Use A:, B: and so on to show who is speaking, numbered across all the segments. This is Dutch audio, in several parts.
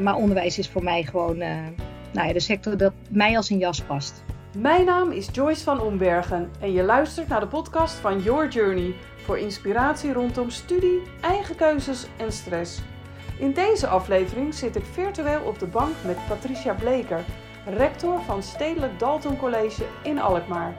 A: maar onderwijs is voor mij gewoon uh, nou ja, de sector dat mij als een jas past.
B: Mijn naam is Joyce van Ombergen en je luistert naar de podcast van Your Journey voor inspiratie rondom studie, eigen keuzes en stress. In deze aflevering zit ik virtueel op de bank met Patricia Bleker, rector van Stedelijk Dalton College in Alkmaar.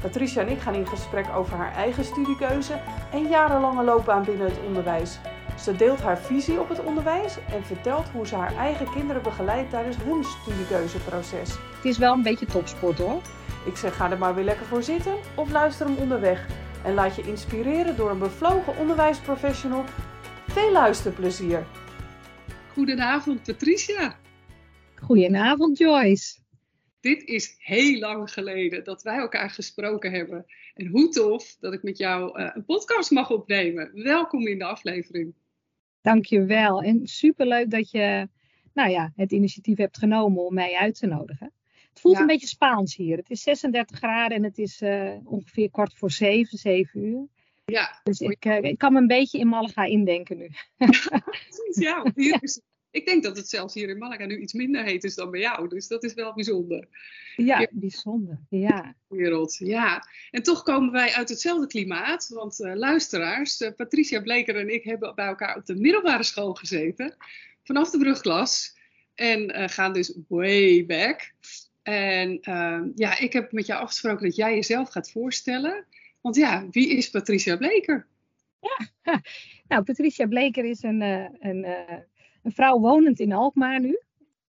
B: Patricia en ik gaan in gesprek over haar eigen studiekeuze en jarenlange loopbaan binnen het onderwijs. Ze deelt haar visie op het onderwijs en vertelt hoe ze haar eigen kinderen begeleidt tijdens hun studiekeuzeproces.
A: Het is wel een beetje topsport hoor.
B: Ik zeg ga er maar weer lekker voor zitten of luister hem onderweg. En laat je inspireren door een bevlogen onderwijsprofessional. Veel luisterplezier! Goedenavond Patricia.
A: Goedenavond Joyce.
B: Dit is heel lang geleden dat wij elkaar gesproken hebben. En hoe tof dat ik met jou uh, een podcast mag opnemen. Welkom in de aflevering.
A: Dankjewel. En superleuk dat je nou ja, het initiatief hebt genomen om mij uit te nodigen. Het voelt een beetje Spaans hier. Het is 36 graden en het is uh, ongeveer kwart voor zeven, zeven uur. Ja. Dus ik, uh, ik kan me een beetje in Malaga indenken nu.
B: ja, hier is ik denk dat het zelfs hier in Malaga nu iets minder heet is dan bij jou. Dus dat is wel bijzonder.
A: Ja, bijzonder. Ja.
B: Wereld, ja. En toch komen wij uit hetzelfde klimaat. Want uh, luisteraars, uh, Patricia Bleker en ik hebben bij elkaar op de middelbare school gezeten. Vanaf de brugklas. En uh, gaan dus way back. En ehm, ja, ik heb met jou afgesproken dat jij jezelf gaat voorstellen. Want ja, wie is Patricia Bleker?
A: Ja, nou, Patricia Bleker is een, een een vrouw wonend in Alkmaar nu.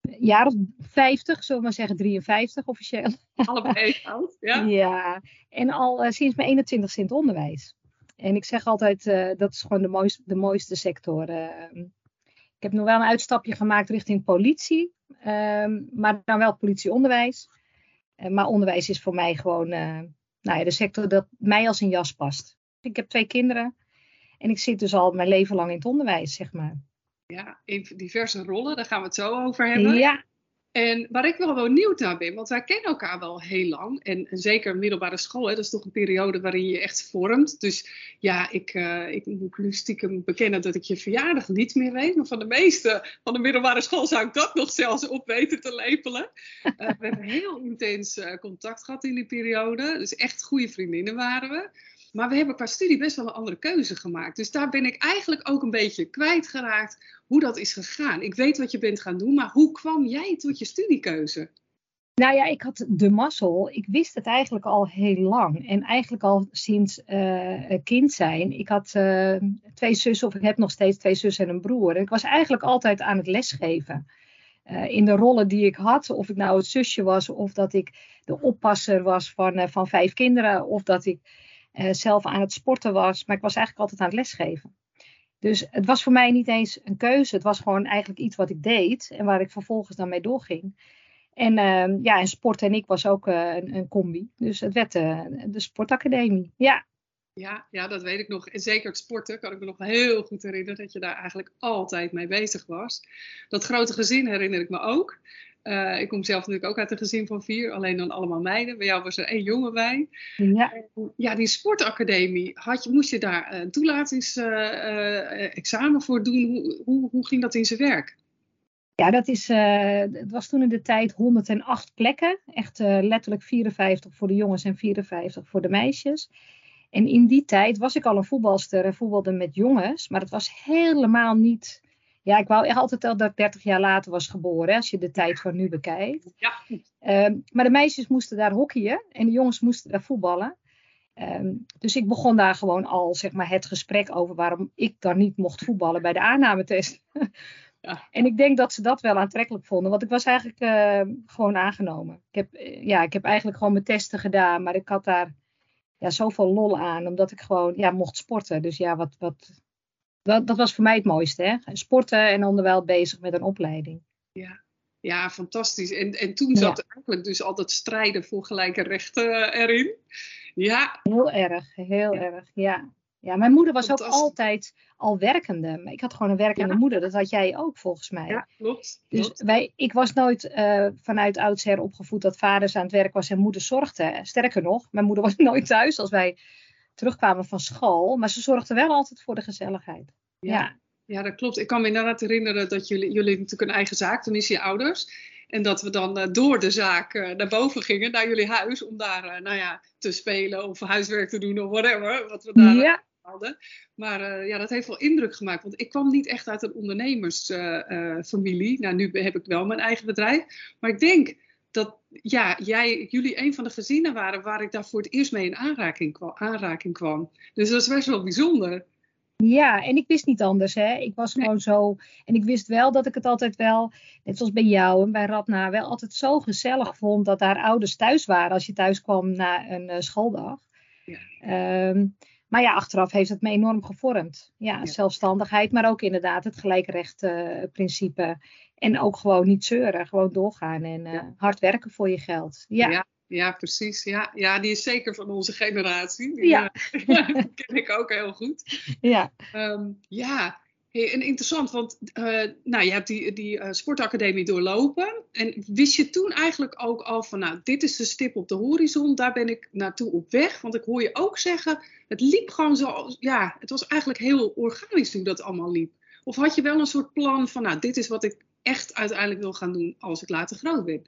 A: Een jaar of 50, zullen we maar zeggen 53 officieel.
B: Allebei oud, ja.
A: Ja, en al uh, sinds mijn 21ste in het onderwijs. En ik zeg altijd, uh, dat is gewoon de mooiste, de mooiste sector. Uh, ik heb nog wel een uitstapje gemaakt richting politie. Ehm, maar dan wel politieonderwijs. maar onderwijs is voor mij gewoon nou ja, de sector dat mij als een jas past. Ik heb twee kinderen. En ik zit dus al mijn leven lang in het onderwijs, zeg maar
B: ja, in diverse rollen. Daar gaan we het zo over hebben. Ja. En waar ik wel nieuw naar ben, want wij kennen elkaar wel heel lang. En, zeker middelbare school, hè, dat is toch een periode waarin je echt vormt. Dus ja, ik, uh, ik moet nu stiekem bekennen dat ik je verjaardag niet meer weet. Maar van de meeste van de middelbare school zou ik dat nog zelfs op weten te lepelen. Uh, we hebben heel intens uh, contact gehad in die periode. Dus echt goede vriendinnen waren we. Maar we hebben qua studie best wel een andere keuze gemaakt. Dus daar ben ik eigenlijk ook een beetje kwijtgeraakt hoe dat is gegaan. Ik weet wat je bent gaan doen, maar hoe kwam jij tot je studiekeuze?
A: Nou ja, ik had de mazzel. Ik wist het eigenlijk al heel lang. En eigenlijk al sinds uh, kind zijn. Ik had uh, twee zussen, of ik heb nog steeds twee zussen en een broer. Ik was eigenlijk altijd aan het lesgeven. Uh, in de rollen die ik had. Of ik nou het zusje was, of dat ik de oppasser was van, van vijf kinderen. Of dat ik zelf aan het sporten was. Maar ik was eigenlijk altijd aan het lesgeven. Dus het was voor mij niet eens een keuze. Het was gewoon eigenlijk iets wat ik deed en waar ik vervolgens dan mee doorging. En uh, ja, en sport en ik was ook uh, een, een, combi. Dus het werd uh, de sportacademie. Ja.
B: ja. Ja, dat weet ik nog. En zeker het sporten kan ik me nog heel goed herinneren dat je daar eigenlijk altijd mee bezig was. Dat grote gezin herinner ik me ook. Uh, ik kom zelf natuurlijk ook uit een gezin van vier, alleen dan allemaal meiden. Bij jou was er één jongen bij. Ja, ja die sportacademie, had je, moest je daar een toelatingsexamen uh, uh, voor doen? Hoe, hoe, hoe, ging dat in zijn werk?
A: Ja, dat is, het was toen in de tijd 108 plekken. Echt letterlijk 54 voor de jongens en 54 voor de meisjes. En in die tijd was ik al een voetbalster en voetbalde met jongens. Maar het was helemaal niet ja, ik wou echt altijd al dat ik 30 jaar later was geboren, als je de tijd van nu bekijkt. Ja. Um, maar de meisjes moesten daar hockeyen en de jongens moesten daar voetballen. Um, dus ik begon daar gewoon al zeg maar, het gesprek over waarom ik dan niet mocht voetballen bij de aannametest. Ja. En ik denk dat ze dat wel aantrekkelijk vonden, want ik was eigenlijk uh, gewoon aangenomen. Ik heb, uh, ja, ik heb eigenlijk gewoon mijn testen gedaan, maar ik had daar ja, zoveel lol aan, omdat ik gewoon ja, mocht sporten. Dus ja, wat, wat, dat, dat was voor mij het mooiste. Hè? Sporten en onderwijl bezig met een opleiding.
B: Ja, ja fantastisch. En, en toen zat ja. eigenlijk dus altijd strijden voor gelijke rechten eh, erin. Ja.
A: Heel erg, heel erg, ja. Ja, mijn moeder was ook altijd al werkende. Ik had gewoon een werkende ja. moeder. Dat had jij ook volgens mij.
B: Ja, klopt.
A: Dus wij, ik was nooit uh, vanuit oudsher opgevoed dat vaders aan het werk was en moeder zorgde. Sterker nog, mijn moeder was nooit thuis als wij terugkwamen van school. Maar ze zorgden wel altijd voor de gezelligheid. Ja.
B: ja, dat klopt. Ik kan me inderdaad herinneren dat jullie, jullie natuurlijk een eigen zaak, toen is je ouders. En dat we dan uh, door de zaak uh, naar boven gingen, naar jullie huis, om daar uh, nou ja, te spelen of huiswerk te doen of whatever. Wat we daar ja. hadden. Maar ja, dat heeft wel indruk gemaakt. Want ik kwam niet echt uit een ondernemersfamilie. nou, nu heb ik wel mijn eigen bedrijf. Maar ik denk dat ja, jij, jullie een van de gezinnen waren waar ik daar voor het eerst mee in aanraking kwam. Aanraking kwam. Dus dat is best wel bijzonder.
A: Ja, en ik wist niet anders. Hè. Ik was gewoon zo. En ik wist wel dat ik het altijd wel, net zoals bij jou en bij Radna, wel altijd zo gezellig vond dat daar ouders thuis waren als je thuis kwam na een uh, schooldag. Ja. Um, maar ja, achteraf heeft het me enorm gevormd. Ja, zelfstandigheid, maar ook inderdaad het gelijkrechtprincipe. Uh, en ook gewoon niet zeuren, gewoon doorgaan en uh, hard werken voor je geld. Ja.
B: ja. Ja, precies. Ja, ja, die is zeker van onze generatie. Die, ja. Uh, ken ik ook heel goed.
A: Ja.
B: Um, ja, hey, en interessant, want uh, nou, je hebt die, die uh, sportacademie doorlopen. En wist je toen eigenlijk ook al van, nou, dit is de stip op de horizon, daar ben ik naartoe op weg. Want ik hoor je ook zeggen, het liep gewoon zo, ja, het was eigenlijk heel organisch toen dat allemaal liep. Of had je wel een soort plan van, nou, dit is wat ik echt uiteindelijk wil gaan doen als ik later groot ben?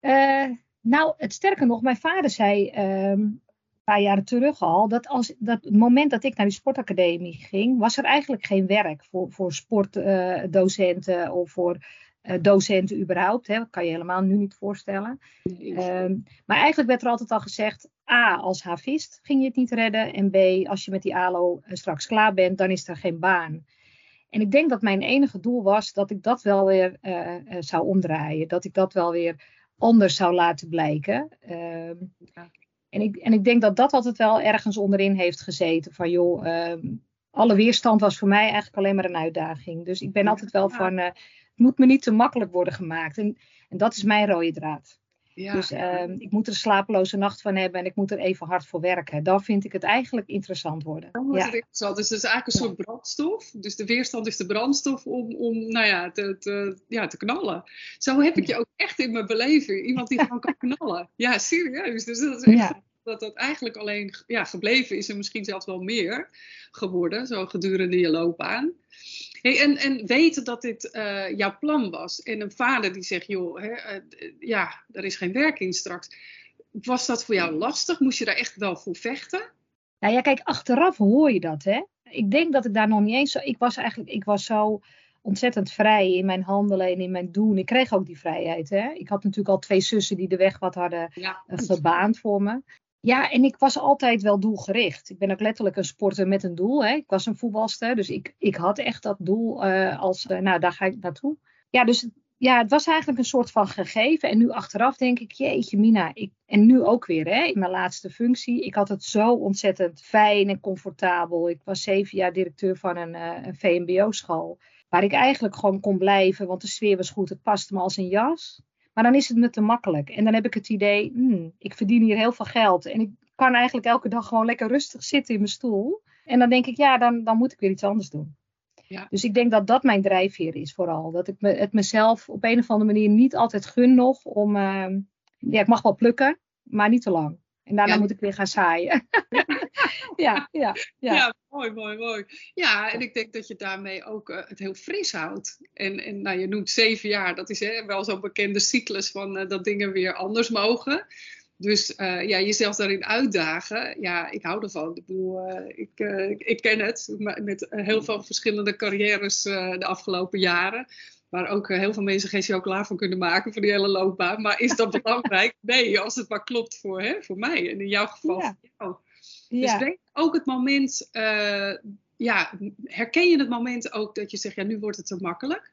A: Uh, nou, het sterker nog, mijn vader zei um, een paar jaren terug al dat als dat het moment dat ik naar die sportacademie ging, was er eigenlijk geen werk voor, voor sportdocenten uh, of voor uh, docenten überhaupt. Hè. Dat kan je helemaal nu niet voorstellen. Um, maar eigenlijk werd er altijd al gezegd: A, als havist ging je het niet redden. En B, als je met die ALO straks klaar bent, dan is er geen baan. En ik denk dat mijn enige doel was dat ik dat wel weer uh, zou omdraaien. Dat ik dat wel weer anders zou laten blijken. Uh, en, ik, en ik denk dat dat altijd wel ergens onderin heeft gezeten. Van joh, uh, alle weerstand was voor mij eigenlijk alleen maar een uitdaging. Dus ik ben altijd wel van, uh, het moet me niet te makkelijk worden gemaakt. En, en dat is mijn rode draad. Ja. Dus uh, ik moet er een slapeloze nacht van hebben en ik moet er even hard voor werken. Dan vind ik het eigenlijk interessant worden.
B: Dan wordt ja. het interessant. Dus het is eigenlijk een soort brandstof. Dus de weerstand is de brandstof om, om nou ja, te, te, ja, te knallen. Zo heb ik je ook echt in mijn beleving. Iemand die gewoon kan knallen. Ja, serieus. Dus dat is echt dat dat eigenlijk alleen ja, gebleven is en misschien zelfs wel meer geworden, zo gedurende je loopbaan. Hey, en, en weten dat dit uh, jouw plan was. En een vader die zegt, joh, hè, uh, ja, er is geen werk in straks. Was dat voor jou lastig? Moest je daar echt wel voor vechten?
A: Nou ja, kijk, achteraf hoor je dat, hè. Ik denk dat ik daar nog niet eens zo... Ik was eigenlijk, ik was zo ontzettend vrij in mijn handelen en in mijn doen. Ik kreeg ook die vrijheid, hè. Ik had natuurlijk al twee zussen die de weg wat hadden ja, uh, gebaand voor me. Ja, en ik was altijd wel doelgericht. Ik ben ook letterlijk een sporter met een doel. Hè. Ik was een voetbalster, dus ik, ik had echt dat doel uh, als, uh, nou, daar ga ik naartoe. Ja, dus ja, het was eigenlijk een soort van gegeven. En nu achteraf denk ik, jeetje Mina, ik, en nu ook weer hè, in mijn laatste functie. Ik had het zo ontzettend fijn en comfortabel. Ik was zeven jaar directeur van een, uh, een VMBO-school. Waar ik eigenlijk gewoon kon blijven, want de sfeer was goed. Het paste me als een jas. Maar dan is het me te makkelijk. En dan heb ik het idee, hmm, ik verdien hier heel veel geld. En ik kan eigenlijk elke dag gewoon lekker rustig zitten in mijn stoel. En dan denk ik, ja, dan, dan moet ik weer iets anders doen. Ja. Dus ik denk dat dat mijn drijfveer is vooral. Dat ik me, het mezelf op een of andere manier niet altijd gun nog om... Uh, ja, ik mag wel plukken, maar niet te lang. En daarna moet ik weer gaan zaaien. ja, ja, ja.
B: ja, mooi, mooi, mooi. Ja, en ik denk dat je daarmee ook uh, het heel fris houdt. En, en nou, je noemt zeven jaar, dat is hè, wel zo'n bekende cyclus van uh, dat dingen weer anders mogen. Dus uh, ja, jezelf daarin uitdagen, ja, ik hou ervan. Ik bedoel, ik, ik ken het met heel veel verschillende carrières de afgelopen jaren. Waar ook heel veel mensen geen chocola van kunnen maken voor die hele loopbaan. Maar is dat belangrijk? Nee, als het maar klopt voor, hè, voor mij. En in jouw geval ja. voor jou. Dus denk ook het moment, uh, ja, herken je het moment ook dat je zegt, ja, nu wordt het te makkelijk?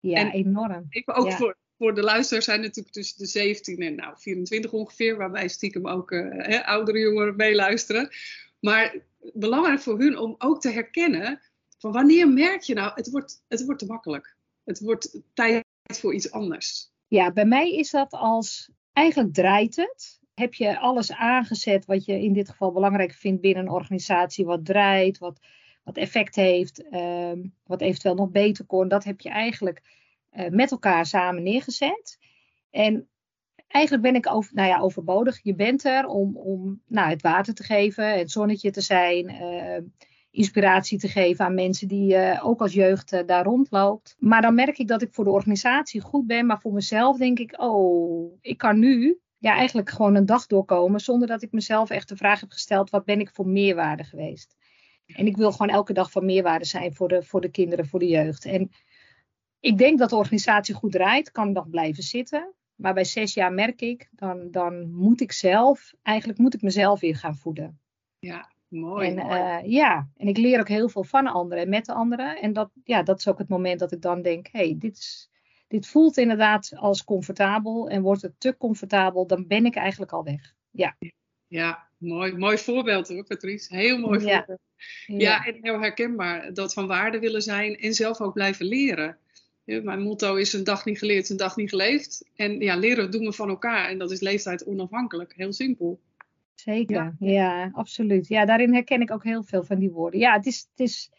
A: Ja, en enorm.
B: Even ook voor, voor de luisteraars zijn natuurlijk tussen de 17 en nou, 24 ongeveer, waarbij stiekem ook uh, hè, oudere jongeren meeluisteren. Maar belangrijk voor hun om ook te herkennen van wanneer merk je nou, het wordt, het wordt te makkelijk. Het wordt tijd voor iets anders.
A: Ja, bij mij is dat als, eigenlijk draait het heb je alles aangezet wat je in dit geval belangrijk vindt binnen een organisatie, wat draait, wat, wat effect heeft, uh, wat eventueel nog beter kon, dat heb je eigenlijk uh, met elkaar samen neergezet. En eigenlijk ben ik over, nou ja, overbodig. Je bent er om, om nou, het water te geven, het zonnetje te zijn. Uh, inspiratie te geven aan mensen die uh, ook als jeugd uh, daar rondloopt. Maar dan merk ik dat ik voor de organisatie goed ben, maar voor mezelf denk ik, oh, ik kan nu ja, eigenlijk gewoon een dag doorkomen zonder dat ik mezelf echt de vraag heb gesteld, wat ben ik voor meerwaarde geweest? En ik wil gewoon elke dag van meerwaarde zijn voor de, voor de kinderen, voor de jeugd. En ik denk dat de organisatie goed draait, kan nog blijven zitten. Maar bij zes jaar merk ik, dan, dan moet ik zelf, eigenlijk moet ik mezelf weer gaan voeden.
B: Ja, mooi.
A: En, Uh, ja, en ik leer ook heel veel van anderen en met de anderen. En dat, ja, dat is ook het moment dat ik dan denk, hé, hey, dit, is, dit voelt inderdaad als comfortabel. En wordt het te comfortabel, dan ben ik eigenlijk al weg. Ja.
B: Ja, mooi, mooi voorbeeld hoor, Patrice. Heel mooi voorbeeld. Ja. ja, en heel herkenbaar. Dat van waarde willen zijn en zelf ook blijven leren. Ja, mijn motto is een dag niet geleerd, een dag niet geleefd. En ja, leren doen we van elkaar. En dat is leeftijd onafhankelijk. Heel simpel.
A: Zeker, ja. absoluut. Ja, daarin herken ik ook heel veel van die woorden. Ja, het is, het is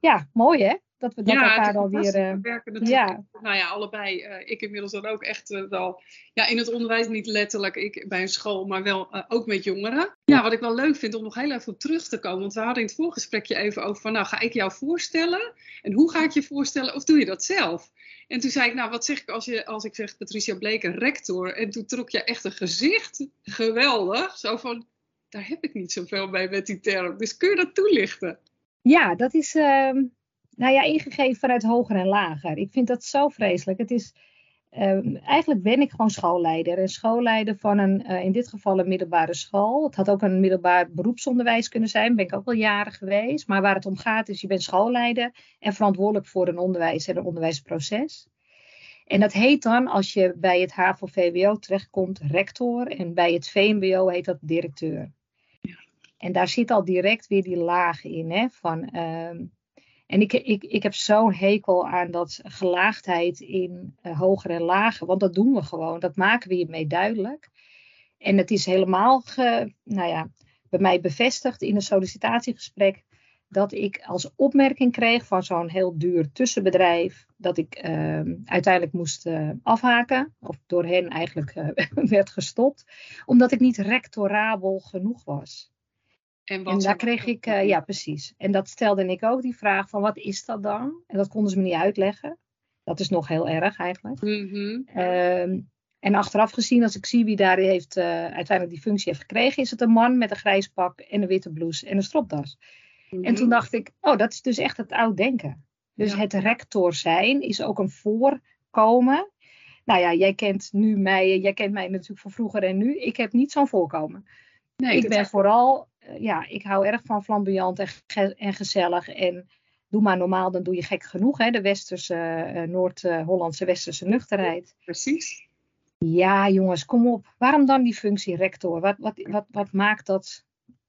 A: ja, mooi hè? Dat we dat ja, elkaar alweer... Uh,
B: we werken natuurlijk, ja. nou ja, allebei. Uh, ik inmiddels dan ook echt uh, wel, ja, in het onderwijs niet letterlijk ik, bij een school, maar wel ook met jongeren. Ja, wat ik wel leuk vind om nog heel even op terug te komen, want we hadden in het voorgesprekje even over van, nou ga ik jou voorstellen en hoe ga ik je voorstellen of doe je dat zelf? En toen zei ik, nou wat zeg ik als, je, als ik zeg Patricia Bleker, rector, en toen trok je echt een gezicht, geweldig, zo van, daar heb ik niet zoveel mee met die term, dus kun je dat toelichten?
A: Ja, dat is... Ehm, nou ja, ingegeven vanuit hoger en lager. Ik vind dat zo vreselijk. Het is, ehm, eigenlijk ben ik gewoon schoolleider. En schoolleider van een, uh, in dit geval een middelbare school. Het had ook een middelbaar beroepsonderwijs kunnen zijn. Ben ik ook wel jaren geweest. Maar waar het om gaat is, je bent schoolleider en verantwoordelijk voor een onderwijs en een onderwijsproces. En dat heet dan, als je bij het HAVO-VWO terechtkomt, rector. En bij het VMBO heet dat directeur. En daar zit al direct weer die laag in, hè, van... Ehm, en ik, ik, ik heb zo'n hekel aan dat gelaagdheid in uh, hoger en lager. Want dat doen we gewoon. Dat maken we hiermee duidelijk. En het is helemaal nou ja, bij mij bevestigd in een sollicitatiegesprek. Dat ik als opmerking kreeg van zo'n heel duur tussenbedrijf. Dat ik uh, uiteindelijk moest uh, afhaken. Of door hen eigenlijk eh, werd gestopt. Omdat ik niet rectorabel genoeg was. En, en daar kreeg ik, uh, ja precies. En dat stelde ik ook die vraag van wat is dat dan? En dat konden ze me niet uitleggen. Dat is nog heel erg eigenlijk. Mm-hmm. Um, en achteraf gezien, als ik zie wie daar heeft, uh, uiteindelijk die functie heeft gekregen, is het een man met een grijs pak en een witte blouse en een stropdas. En toen dacht ik, oh, dat is dus echt het oud denken. Dus het rector zijn is ook een voorkomen. Nou ja, jij kent nu mij, jij kent mij natuurlijk van vroeger en nu. Ik heb niet zo'n voorkomen. Nee, ik ben vooral eh, ja, ik hou erg van flamboyant en, en, gezellig. En doe maar normaal, dan doe je gek genoeg. Hè? De westerse, uh, Noord-Hollandse westerse nuchterheid.
B: Precies.
A: Ja, jongens, kom op. Waarom dan die functie rector? Wat, wat, wat, wat maakt dat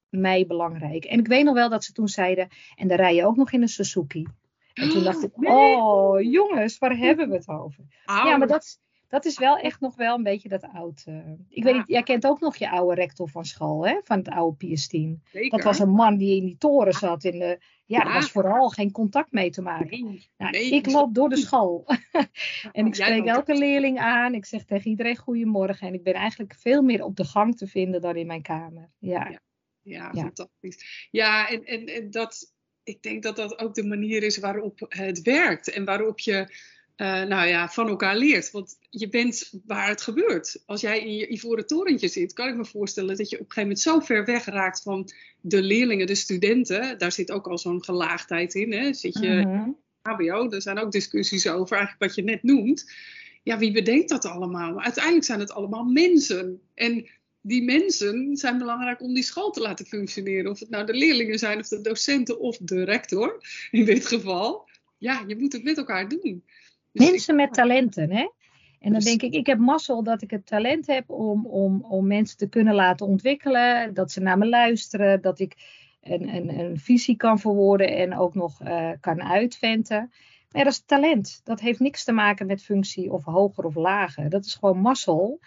A: mij belangrijk? En ik weet nog wel dat ze toen zeiden, en dan rij je ook nog in een Suzuki. En toen dacht ik, oh jongens, waar hebben we het over? Ja, maar dat, dat is wel echt nog wel een beetje dat oud. Uh, ik weet niet, jij kent ook nog je oude rector van school, hè? Van het oude Piestien. Dat was een man die in die toren zat. In de, ja, er was vooral geen contact mee te maken. Nee, nou, ik loop door de school. en ik spreek elke leerling aan. Ik zeg tegen iedereen goedemorgen. En ik ben eigenlijk veel meer op de gang te vinden dan in mijn kamer. Ja,
B: ja, ja, ja. fantastisch. Ja, en, en, en dat, ik denk dat dat ook de manier is waarop het werkt. En waarop je uh, nou ja, van elkaar leert. Want je bent waar het gebeurt. Als jij in je ivoren torentje zit, kan ik me voorstellen dat je op een gegeven moment zo ver weg raakt van de leerlingen, de studenten. Daar zit ook al zo'n gelaagdheid in. Hè? Zit je mm HBO, er zijn ook discussies over, eigenlijk wat je net noemt. Ja, wie bedenkt dat allemaal? Maar uiteindelijk zijn het allemaal mensen. En die mensen zijn belangrijk om die school te laten functioneren. Of het nou de leerlingen zijn, of de docenten, of de rector in dit geval. Ja, je moet het met elkaar doen.
A: Dus mensen met talenten, hè? En dan denk ik, ik heb mazzel dat ik het talent heb om, om, om mensen te kunnen laten ontwikkelen. Dat ze naar me luisteren. Dat ik een, een, een visie kan verwoorden en ook nog uh, kan uitventen. Maar dat is talent. Dat heeft niks te maken met functie of hoger of lager. Dat is gewoon mazzel.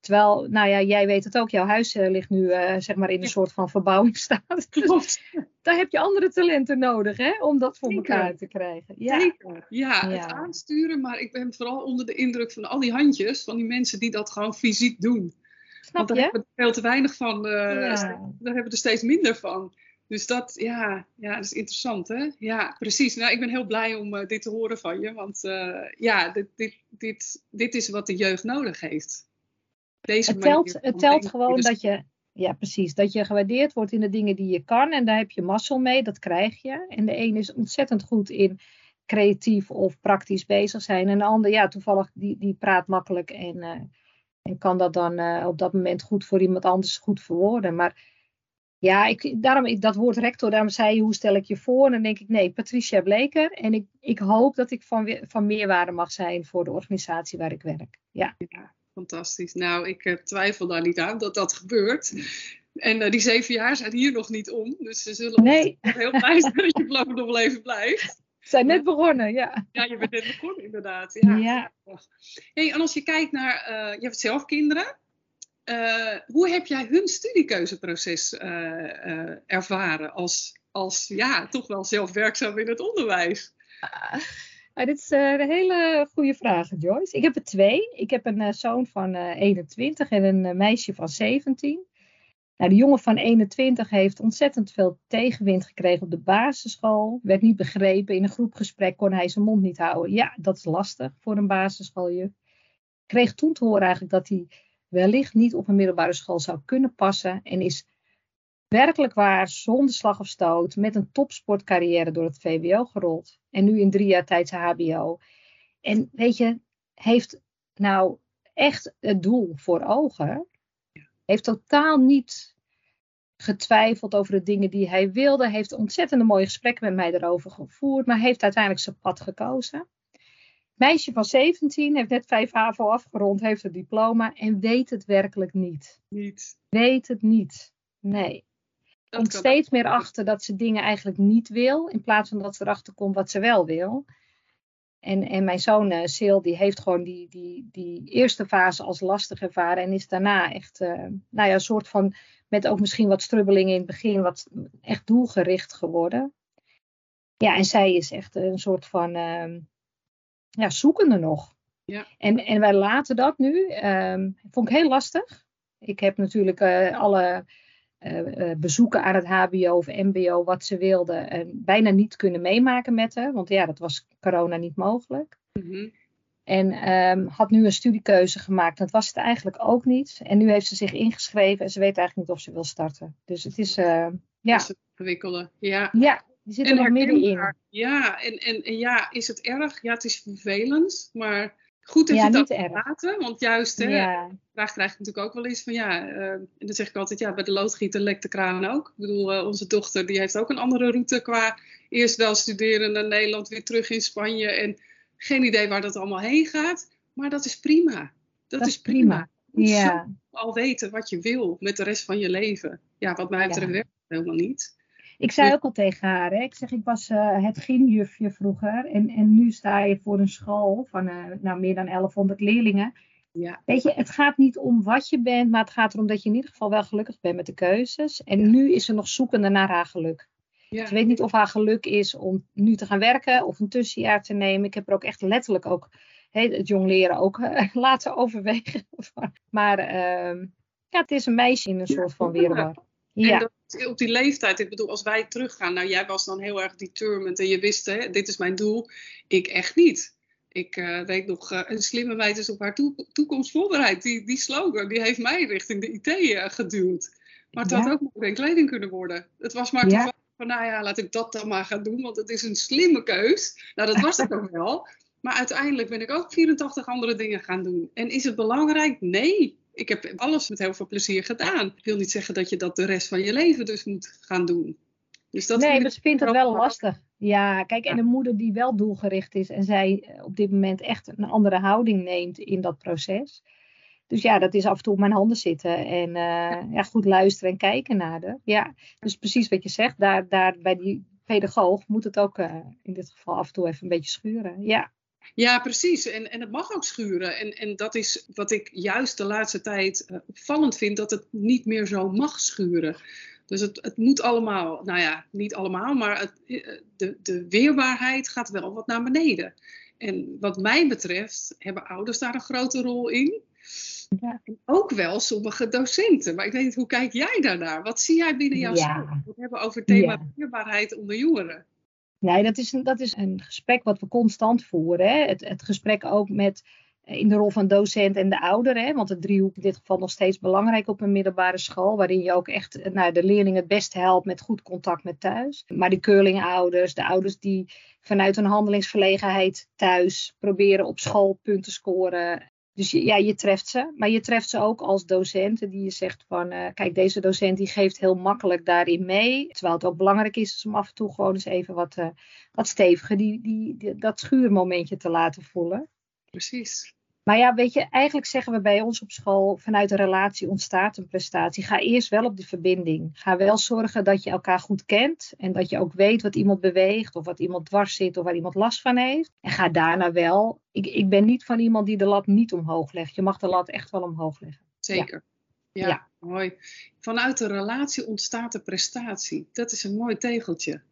A: Terwijl, nou ja, jij weet het ook, jouw huis uh, ligt nu uh, zeg maar in een soort van verbouwingsstaat. Dus daar heb je andere talenten nodig, hè, om dat voor elkaar te krijgen.
B: Ja. Zeker. Ja, ja, het aansturen, maar ik ben vooral onder de indruk van al die handjes, van die mensen die dat gewoon fysiek doen. Snap Want daar je? hebben we veel te weinig van, uh, daar hebben we er steeds minder van. Dus dat, ja, ja, dat is interessant, hè? Ja, precies. Nou, ik ben heel blij om uh, dit te horen van je. Want uh, ja, dit, dit, dit, dit is wat de jeugd nodig heeft.
A: Deze het telt, het telt gewoon dus... dat je, ja precies, dat je gewaardeerd wordt in de dingen die je kan. En daar heb je mazzel mee, dat krijg je. En de een is ontzettend goed in creatief of praktisch bezig zijn. En de ander, ja, toevallig, die, die praat makkelijk en, uh, en kan dat dan uh, op dat moment goed voor iemand anders goed verwoorden. Maar ja, ik, daarom, ik, dat woord rector, daarom zei je, hoe stel ik je voor? En dan denk ik, nee, Patricia Bleker. En ik, ik hoop dat ik van, van meerwaarde mag zijn voor de organisatie waar ik werk. Ja,
B: ja fantastisch. Nou, ik uh, twijfel daar niet aan dat dat gebeurt. En uh, die zeven jaar zijn hier nog niet om. Dus ze zullen nee. heel blij zijn dat je voorlopig nog wel even blijft
A: zijn net begonnen, ja.
B: Ja, je bent net begonnen, inderdaad. Ja. ja. Hey, en als je kijkt naar, uh, je hebt zelf kinderen. Uh, hoe heb jij hun studiekeuzeproces ervaren als, als, ja, toch wel zelfwerkzaam in het onderwijs?
A: Uh, dit is een hele goede vraag, Joyce. Ik heb er twee. Ik heb een zoon van 21 en een meisje van 17. Nou, de jongen van 21 heeft ontzettend veel tegenwind gekregen op de basisschool. Werd niet begrepen. In een groepgesprek kon hij zijn mond niet houden. Ja, dat is lastig voor een basisschooljuf. Kreeg toen te horen eigenlijk dat hij wellicht niet op een middelbare school zou kunnen passen. En is werkelijk waar zonder slag of stoot met een topsportcarrière door het VWO gerold. En nu in drie jaar tijd zijn HBO. En weet je, heeft nou echt het doel voor ogen heeft totaal niet getwijfeld over de dingen die hij wilde. Heeft ontzettende mooie gesprekken met mij erover gevoerd. Maar heeft uiteindelijk zijn pad gekozen. Meisje van 17 heeft net 5 HAVO afgerond, heeft het diploma en weet het werkelijk niet.
B: Niet.
A: Weet het niet. Nee. Komt steeds meer achter dat ze dingen eigenlijk niet wil, in plaats van dat ze erachter komt wat ze wel wil. En, en mijn zoon uh, Sil, die heeft gewoon die, die, die eerste fase als lastig ervaren. En is daarna echt, uh, nou ja, een soort van, met ook misschien wat strubbelingen in het begin, wat echt doelgericht geworden. Ja, en zij is echt een soort van, uh, ja, zoekende nog.
B: Ja.
A: En, en wij laten dat nu. Um, vond ik heel lastig. Ik heb natuurlijk uh, alle uh, bezoeken aan het HBO of MBO, wat ze wilde, en bijna niet kunnen meemaken met haar. Want ja, dat was corona niet mogelijk.
B: Mm
A: En um, had nu een studiekeuze gemaakt. Dat was het eigenlijk ook niet. En nu heeft ze zich ingeschreven en ze weet eigenlijk niet of ze wil starten. Dus het is, uh, ja.
B: Is het ingewikkelde, ja.
A: Ja, die zit er nog middenin.
B: Ja, en, en, en ja, is het erg? Ja, het is vervelend, maar Goed dat ja, je dat laten, want juist, hè, ja. vraag krijg ik natuurlijk ook wel eens van ja, uh, en dan zeg ik altijd, ja, bij de loodgieter lekt de kraan ook. Ik bedoel, uh, onze dochter die heeft ook een andere route qua eerst wel studeren naar Nederland, weer terug in Spanje en geen idee waar dat allemaal heen gaat. Maar dat is prima. Dat, is prima. prima. Ja. Al weten wat je wil met de rest van je leven. Ja, wat mij betreft werkt helemaal niet.
A: Ik zei ook al tegen haar, hè, ik zeg, ik was uh, het gymjufje vroeger en, en nu sta je voor een school van uh, nou, meer dan 1100 leerlingen.
B: Ja.
A: Weet je, het gaat niet om wat je bent, maar het gaat erom dat je in ieder geval wel gelukkig bent met de keuzes. En nu is ze nog zoekende naar haar geluk. Ja. Ze weet niet of haar geluk is om nu te gaan werken of een tussenjaar te nemen. Ik heb er ook echt letterlijk ook het jong leren ook uh, laten overwegen. maar ehm, ja, het is een meisje in een soort van weerwar.
B: Ja. En dat, op die leeftijd, ik bedoel, als wij teruggaan, nou jij was dan heel erg determined en je wist, hè, dit is mijn doel. Ik echt niet. Ik uh, weet nog, uh, een slimme meid is op haar toekomst voorbereid. Die, die slogan, die heeft mij richting de IT uh, eh, geduwd. Maar het had ook nog geen kleding kunnen worden. Het was maar ja. van, nou ja, laat ik dat dan maar gaan doen, want het is een slimme keus. Nou, dat was het ook wel. Maar uiteindelijk ben ik ook 84 andere dingen gaan doen. En is het belangrijk? Nee ik heb alles met heel veel plezier gedaan. Ik wil niet zeggen dat je dat de rest van je leven dus moet gaan doen.
A: Dus dat nee, maar ze vindt het wel lastig. Ja, kijk, en een moeder die wel doelgericht is en zij eh, op dit moment echt een andere houding neemt in dat proces. Dus ja, dat is af en toe op mijn handen zitten en uh, ja, goed luisteren en kijken naar de. Ja, dus precies wat je zegt, daar, daar bij die pedagoog moet het ook uh, in dit geval af en toe even een beetje schuren. Ja.
B: Ja, precies. En, en het mag ook schuren. En, en dat is wat ik juist de laatste tijd uh, opvallend vind, dat het niet meer zo mag schuren. Dus het, het moet allemaal, nou ja, niet allemaal, maar het, eh, de, de weerbaarheid gaat wel wat naar beneden. En wat mij betreft hebben ouders daar een grote rol in. Ja. En ook wel sommige docenten. Maar ik weet niet, hoe kijk jij daarnaar? Wat zie jij binnen jouw ja. school? We hebben over het thema ja. onder jongeren.
A: Nee, dat is, een, dat is een gesprek wat we constant voeren. Hè? Het, het gesprek ook met in de rol van docent en de ouder. Hè? Want het driehoek in dit geval nog steeds belangrijk op een middelbare school. Waarin je ook echt nou, de leerling het beste helpt met goed contact met thuis. Maar die curlingouders, de ouders die vanuit een handelingsverlegenheid thuis proberen op school punten scoren. Dus ja, je treft ze. Maar je treft ze ook als docenten die je zegt van... Uh, kijk, deze docent die geeft heel makkelijk daarin mee. Terwijl het ook belangrijk is om af en toe gewoon eens even wat, uh, wat steviger die, die, die, dat schuurmomentje te laten voelen.
B: Precies.
A: Maar ja, weet je, eigenlijk zeggen we bij ons op school, vanuit een relatie ontstaat een prestatie. Ga eerst wel op de verbinding. Ga wel zorgen dat je elkaar goed kent en dat je ook weet wat iemand beweegt of wat iemand dwars zit of waar iemand last van heeft. En ga daarna wel. Ik, ik ben niet van iemand die de lat niet omhoog legt. Je mag de lat echt wel omhoog leggen.
B: Zeker. Ja, ja. mooi. Vanuit de relatie ontstaat de prestatie. Dat is een mooi tegeltje.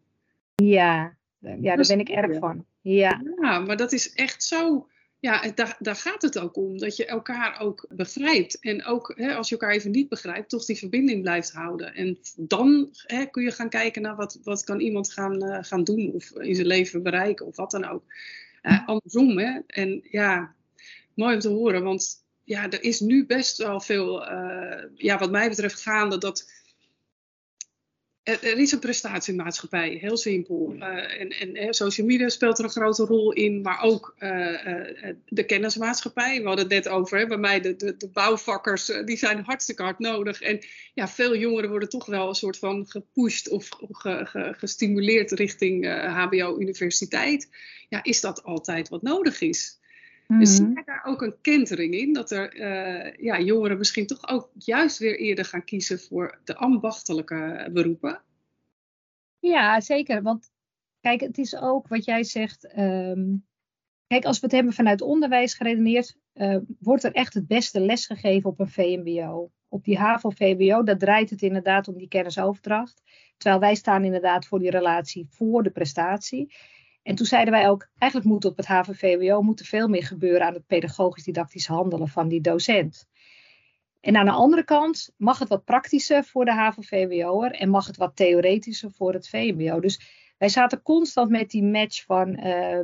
A: Ja, ja daar ben ik erg van. Ja.
B: ja, maar dat is echt zo ja, daar, daar gaat het ook om. Dat je elkaar ook begrijpt. En ook hè, als je elkaar even niet begrijpt, toch die verbinding blijft houden. En dan hè, kun je gaan kijken naar wat, wat kan iemand gaan, uh, gaan doen. Of in zijn leven bereiken of wat dan ook. Uh, andersom, hè. En ja, mooi om te horen. Want ja, er is nu best wel veel, uh, ja, wat mij betreft, gaande dat er is een prestatiemaatschappij, heel simpel. Uh, en, en social media speelt er een grote rol in, maar ook uh, uh, de kennismaatschappij. We hadden het net over, hè, bij mij de, de, de bouwvakkers, die zijn hartstikke hard nodig. En ja, veel jongeren worden toch wel een soort van gepusht of ge, ge, gestimuleerd richting HBO-universiteit. Ja, is dat altijd wat nodig is? Dus zie daar ook een kentering in, dat er uh, ja, jongeren misschien toch ook juist weer eerder gaan kiezen voor de ambachtelijke beroepen?
A: Ja, zeker. Want kijk, het is ook wat jij zegt. Um, kijk, als we het hebben vanuit onderwijs geredeneerd, uh, wordt er echt het beste les gegeven op een VMBO. Op die HAVO-VBO, daar draait het inderdaad om die kennisoverdracht. Terwijl wij staan inderdaad voor die relatie voor de prestatie. En toen zeiden wij ook, eigenlijk moet op het HAVO-VWO moet er veel meer gebeuren aan het pedagogisch-didactisch handelen van die docent. En aan de andere kant mag het wat praktischer voor de HAVO-VWO'er en mag het wat theoretischer voor het VMBO. Dus wij zaten constant met die match van, uh,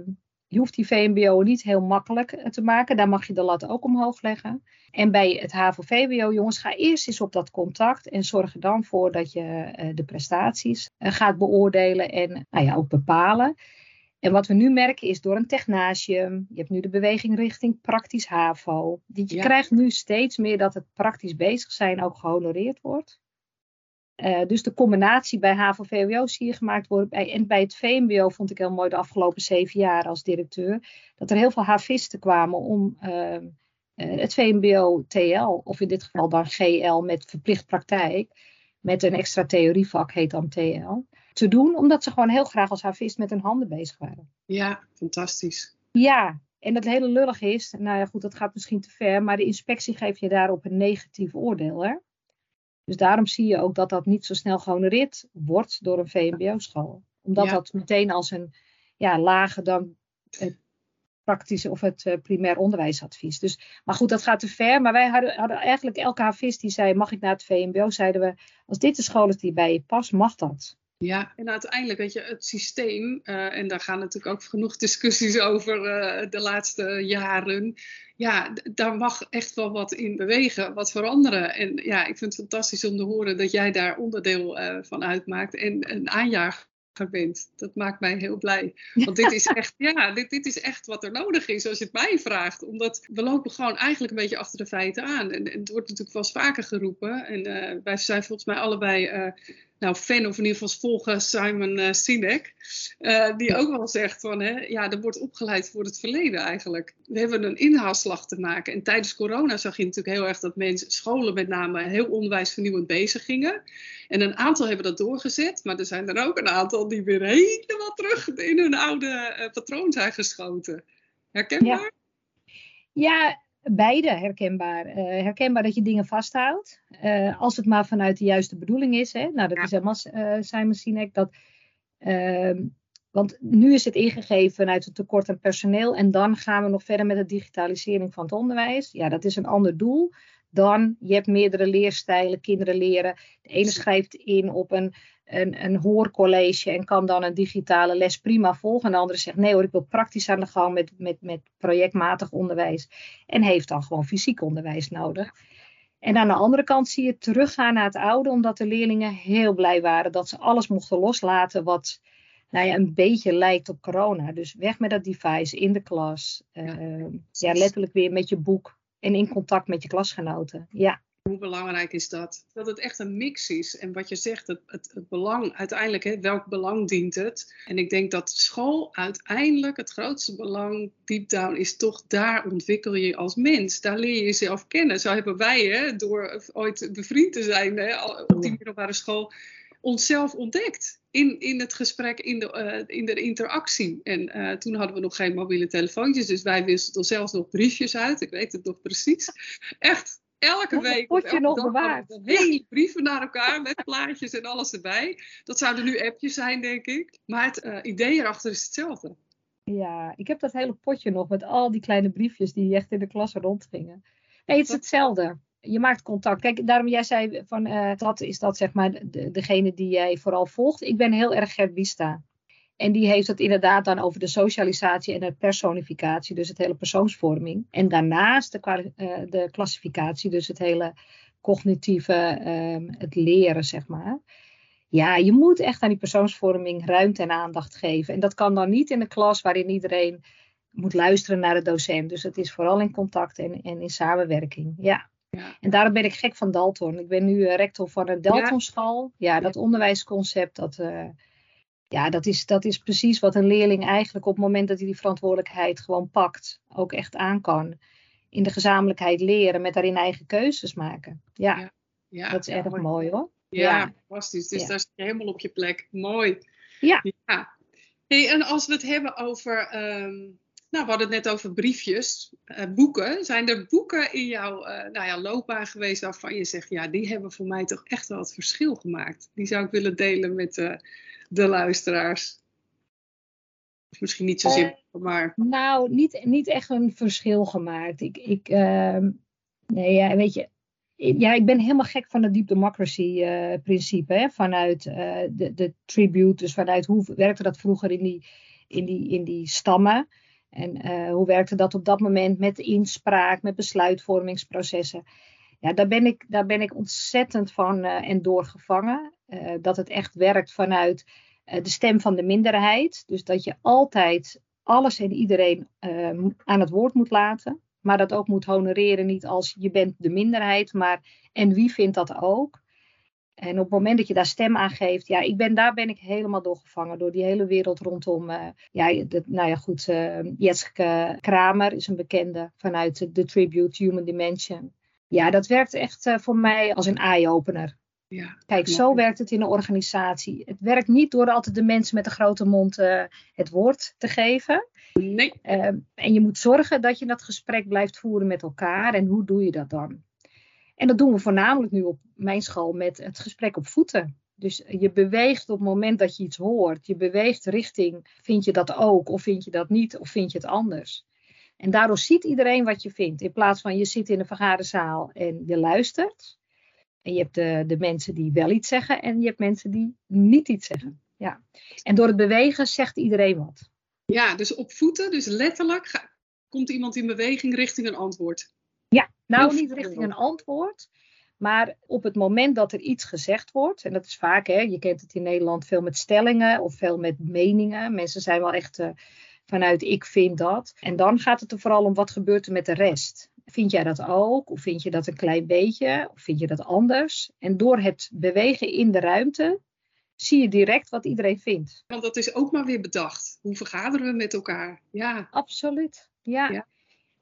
A: je hoeft die VMBO niet heel makkelijk eh, te maken, daar mag je de lat ook omhoog leggen. En bij het HAVO-VWO, jongens, ga eerst eens op dat contact en zorg er dan voor dat je uh, de prestaties gaat beoordelen en nou ja, ook bepalen. En wat we nu merken is door een technasium, je hebt nu de beweging richting praktisch HAVO. Je krijgt nu steeds meer dat het praktisch bezig zijn ook gehonoreerd wordt. Uh, dus de combinatie bij HAVO-VWO zie je gemaakt worden. Bij, en bij het VMBO vond ik heel mooi de afgelopen zeven jaar als directeur. Dat er heel veel havisten kwamen om uh, het VMBO-TL, of in dit geval dan GL met verplicht praktijk. Met een extra theorievak heet dan TL te doen, omdat ze gewoon heel graag als havist met hun handen bezig waren.
B: Ja, fantastisch.
A: Ja, en het hele lullig is, nou ja goed, dat gaat misschien te ver, maar de inspectie geeft je daarop een negatief oordeel. Hè? Dus daarom zie je ook dat dat niet zo snel gehonoreerd wordt door een VMBO-school. Omdat dat meteen als een ja, lager dan het praktische of het uh, primair onderwijsadvies. Dus, maar goed, dat gaat te ver. Maar wij hadden, hadden eigenlijk elke havist die zei, mag ik naar het VMBO? Zeiden we, als dit de school is die bij je past, mag dat.
B: Ja, en uiteindelijk, weet je, het systeem, uh, en daar gaan natuurlijk ook genoeg discussies over uh, de laatste jaren. Ja, daar mag echt wel wat in bewegen, wat veranderen. En ja, ik vind het fantastisch om te horen dat jij daar onderdeel uh, van uitmaakt en een aanjager bent. Dat maakt mij heel blij. Want dit is echt, ja, dit, dit is echt wat er nodig is als je het mij vraagt. Omdat we lopen gewoon eigenlijk een beetje achter de feiten aan. En, en het wordt natuurlijk wel eens vaker geroepen. En wij zijn volgens mij allebei nou, fan of in ieder geval volgen Simon uh, Sinek. Uh, die ook wel zegt van, hè, ja, er wordt opgeleid voor het verleden eigenlijk. We hebben een inhaalslag te maken. En tijdens corona zag je natuurlijk heel erg dat mensen, scholen met name, heel onderwijsvernieuwend bezig gingen. En een aantal hebben dat doorgezet, maar er zijn er ook een aantal die weer helemaal terug in hun oude uh, patroon zijn geschoten. Herkenbaar?
A: Ja. ja, beide herkenbaar. Uh, herkenbaar dat je dingen vasthoudt. Uh, als het maar vanuit de juiste bedoeling is. Hè? Nou, dat is helemaal uh, Simon Sinek. Dat, ehm, Want nu is het ingegeven vanuit het tekort aan personeel. En dan gaan we nog verder met de digitalisering van het onderwijs. Ja, dat is een ander doel dan je hebt meerdere leerstijlen, kinderen leren. De ene schrijft in op een, een, een hoorcollege en kan dan een digitale les prima volgen. En de andere zegt nee hoor, ik wil praktisch aan de gang met, met, met projectmatig onderwijs. En heeft dan gewoon fysiek onderwijs nodig. En aan de andere kant zie je teruggaan naar het oude, omdat de leerlingen heel blij waren dat ze alles mochten loslaten wat nou ja, een beetje lijkt op corona. Dus weg met dat device in de klas. Uh, ja, letterlijk weer met je boek en in contact met je klasgenoten. Ja.
B: Hoe belangrijk is dat? Dat het echt een mix is. En wat je zegt, het, het, het belang, uiteindelijk, hè, welk belang dient het? En ik denk dat school uiteindelijk het grootste belang, deep down, is toch daar ontwikkel je als mens. Daar leer je jezelf kennen. Zo hebben wij, hè, door ooit bevriend te zijn hè, op die middelbare school, onszelf ontdekt. In, in het gesprek, in de, uh, in de interactie. En uh, toen hadden we nog geen mobiele telefoontjes, dus wij wisselden zelfs nog briefjes uit. Ik weet het nog precies. Echt, elke week.
A: Word je nog bewaard?
B: Hele brieven naar elkaar met plaatjes en alles erbij. Dat zouden nu appjes zijn, denk ik. Maar het uh, idee erachter is hetzelfde.
A: Ja, ik heb dat hele potje nog met al die kleine briefjes die echt in de klas rondgingen. Nee, het is hetzelfde je maakt contact. Kijk, daarom jij zei van uh, dat is dat zeg maar de, degene die jij vooral volgt. Ik ben heel erg Gert Bista. En die heeft het inderdaad dan over de socialisatie en de personificatie, dus het hele persoonsvorming. En daarnaast de, uh, de klassificatie, dus het hele cognitieve, uh, het leren, zeg maar. Ja, je moet echt aan die persoonsvorming ruimte en aandacht geven. En dat kan dan niet in de klas waarin iedereen moet luisteren naar de docent. Dus het is vooral in contact en, en in samenwerking. Ja. Ja. En daarom ben ik gek van Dalton. Ik ben nu eh, rector van een Daltonschool. Ja, ja dat onderwijsconcept, dat, uh, ja, dat, is, dat is precies wat een leerling eigenlijk op het moment dat hij die verantwoordelijkheid gewoon pakt, ook echt aan kan. In de gezamenlijkheid leren, met daarin eigen keuzes maken. Ja, ja. dat is erg mooi. hoor.
B: Ja, fantastisch. Dus daar zit je helemaal op je plek. Mooi.
A: Ja.
B: ja. Hey, en als we het hebben over um, nou, we hadden het net over briefjes, uh, boeken. Zijn er boeken in jouw uh, nou ja, loopbaan geweest waarvan je zegt, ja, die hebben voor mij toch echt wel het verschil gemaakt? Die zou ik willen delen met uh, de luisteraars. Of misschien niet zo simpel, maar.
A: Nou, niet, niet echt een verschil gemaakt. Ik, ik ehm, nee, ja, weet je, ja, ik ben helemaal gek van het deep democracy principe. Hè? Vanuit de, de tribute, dus vanuit hoe werkte dat vroeger in die, in die, in die stammen. En uh, hoe werkte dat op dat moment met inspraak, met besluitvormingsprocessen? Ja, daar ben ik, daar ben ik ontzettend van en doorgevangen. Dat het echt werkt vanuit de stem van de minderheid. Dus dat je altijd alles en iedereen aan het woord moet laten. Maar dat ook moet honoreren, niet als je bent de minderheid, maar en wie vindt dat ook? En op het moment dat je daar stem aan geeft, ja, ik ben, daar ben ik helemaal doorgevangen door die hele wereld rondom. Uh, ja, nou ja, goed, uh, Jetske Kramer is een bekende vanuit de Tribute Human Dimension. Ja, dat werkt echt uh, voor mij als een eye-opener. Ja, Kijk, zo werkt het in een organisatie. Het werkt niet door altijd de mensen met de grote mond het woord te geven.
B: Nee.
A: en je moet zorgen dat je dat gesprek blijft voeren met elkaar. En hoe doe je dat dan? En dat doen we voornamelijk nu op mijn school met het gesprek op voeten. Dus je beweegt op het moment dat je iets hoort. Je beweegt richting, vind je dat ook of vind je dat niet of vind je het anders. En daardoor ziet iedereen wat je vindt. In plaats van je zit in een vergaderzaal en je luistert. En je hebt de, de mensen die wel iets zeggen en je hebt mensen die niet iets zeggen. Ja. En door het bewegen zegt iedereen wat.
B: Ja, dus op voeten, dus letterlijk komt iemand in beweging richting een antwoord.
A: Ja, nou niet richting een antwoord. Maar op het moment dat er iets gezegd wordt, en dat is vaak, hè, je kent het in Nederland veel met stellingen of veel met meningen. Mensen zijn wel echt uh, vanuit ik vind dat. En dan gaat het er vooral om wat gebeurt er met de rest. Vind jij dat ook? Of vind je dat een klein beetje? Of vind je dat anders? En door het bewegen in de ruimte zie je direct wat iedereen vindt.
B: Want dat is ook maar weer bedacht. Hoe vergaderen we met elkaar? Ja.
A: Absoluut. ja. ja.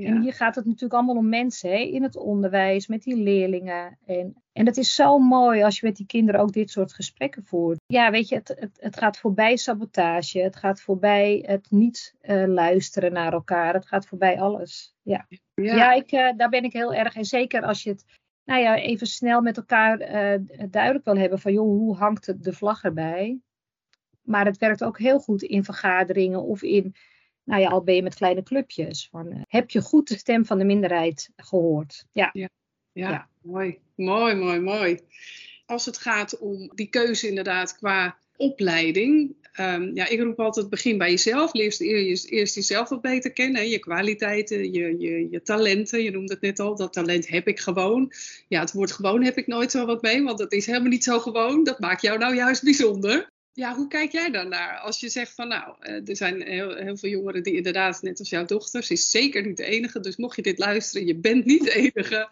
A: En hier gaat het natuurlijk allemaal om mensen hè, in het onderwijs, met die leerlingen. En, en dat is zo mooi als je met die kinderen ook dit soort gesprekken voert. Ja, weet je, het, het, het gaat voorbij sabotage. Het gaat voorbij het niet uh, luisteren naar elkaar. Het gaat voorbij alles. Ja, ja. ja ik, uh, daar ben ik heel erg. En zeker als je het nou ja, even snel met elkaar uh, duidelijk wil hebben van, joh, hoe hangt de vlag erbij? maar het werkt ook heel goed in vergaderingen of in, nou ja, al ben je met kleine clubjes. Van, eh, heb je goed de stem van de minderheid gehoord?
B: Ja. Ja, ja, ja. mooi, mooi, mooi, mooi. Als het gaat om die keuze inderdaad qua opleiding. Um, ja, ik roep altijd begin bij jezelf. Leer eerst, eerst jezelf wat beter kennen. Je kwaliteiten, je, je, je talenten. Je noemde het net al, dat talent heb ik gewoon. Ja, het woord gewoon heb ik nooit zo wat mee, want dat is helemaal niet zo gewoon. Dat maakt jou nou juist bijzonder. Ja, hoe kijk jij dan naar? Als je zegt van nou, eh, er zijn heel, veel jongeren die inderdaad, net als jouw dochter, is zeker niet de enige. Dus mocht je dit luisteren, je bent niet de enige.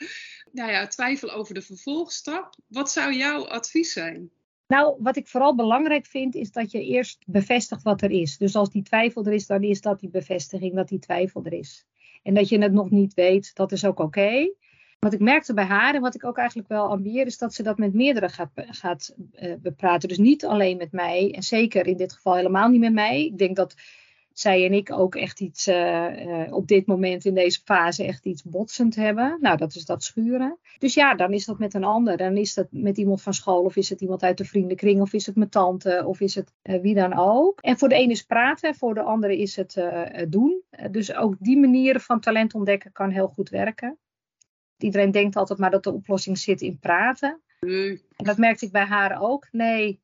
B: Nou ja, twijfel over de vervolgstap. Wat zou jouw advies zijn?
A: Nou, wat ik vooral belangrijk vind, is dat je eerst bevestigt wat er is. Dus als die twijfel er is, dan is dat die bevestiging dat die twijfel er is. En dat je het nog niet weet, dat is ook oké. Wat ik merkte bij haar en wat ik ook eigenlijk wel ambieer, is dat ze dat met meerdere gaat, gaat uh, bepraten. Dus niet alleen met mij, en zeker in dit geval helemaal niet met mij. Ik denk dat zij en ik ook echt iets uh, uh, op dit moment in deze fase echt iets botsend hebben. Nou, dat is dat schuren. Dus ja, dan is dat met een ander. Dan is dat met iemand van school of is het iemand uit de vriendenkring of is het mijn tante of is het wie dan ook. En voor de ene is praten, voor de andere is het doen. dus ook die manieren van talent ontdekken kan heel goed werken. Iedereen denkt altijd maar dat de oplossing zit in praten. En dat merkte ik bij haar ook. Nee,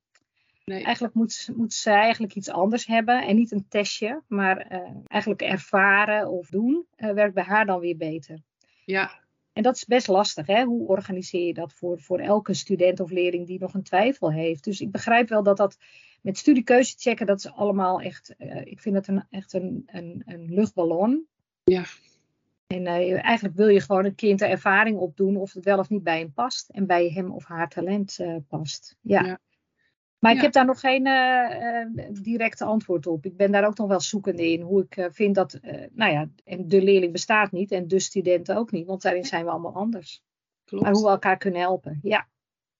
A: Nee. Eigenlijk moet, moet ze eigenlijk iets anders hebben en niet een testje, maar uh, eigenlijk ervaren of doen uh, werkt bij haar dan weer beter.
B: Ja.
A: En dat is best lastig, hè? Hoe organiseer je dat voor, voor elke student of leerling die nog een twijfel heeft? Dus ik begrijp wel dat dat met studiekeuze checken, dat is allemaal echt, uh, ik vind het een, echt een, een, een luchtballon.
B: Ja.
A: En eigenlijk wil je gewoon een kind de ervaring opdoen of het wel of niet bij hem past en bij hem of haar talent past. ja. ja. Maar ik heb daar nog geen uh, directe antwoord op. Ik ben daar ook nog wel zoekende in. Hoe ik vind dat, nou ja, en de leerling bestaat niet en de studenten ook niet. Want daarin zijn we allemaal anders. Klopt. Maar hoe we elkaar kunnen helpen, ja.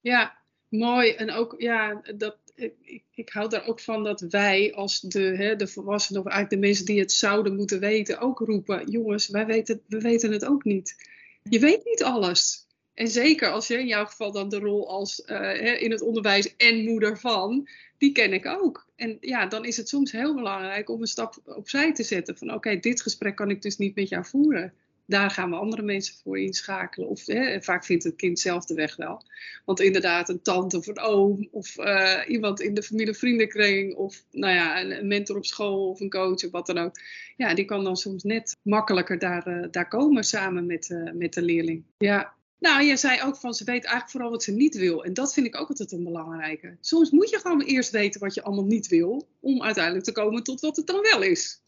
B: Ja, mooi. En ook, ja, dat, ik, ik hou daar ook van dat wij als de, hè, de volwassenen of eigenlijk de mensen die het zouden moeten weten ook roepen. Jongens, wij weten, we weten het ook niet. Je weet niet alles. En zeker als je in jouw geval dan de rol als uh, in het onderwijs en moeder van, die ken ik ook. En ja, dan is het soms heel belangrijk om een stap opzij te zetten. Van oké, dit gesprek kan ik dus niet met jou voeren. Daar gaan we andere mensen voor inschakelen. Of hè, vaak vindt het kind zelf de weg wel. Want inderdaad, een tante of een oom of uh, iemand in de familie-vriendenkring of nou ja, een, mentor op school of een coach of wat dan ook. Ja, die kan dan soms net makkelijker daar, uh, daar komen samen met, uh, met de leerling. Ja, nou, jij zei ook van ze weet eigenlijk vooral wat ze niet wil. En dat vind ik ook altijd een belangrijke. Soms moet je gewoon eerst weten wat je allemaal niet wil, om uiteindelijk te komen tot wat het dan wel is.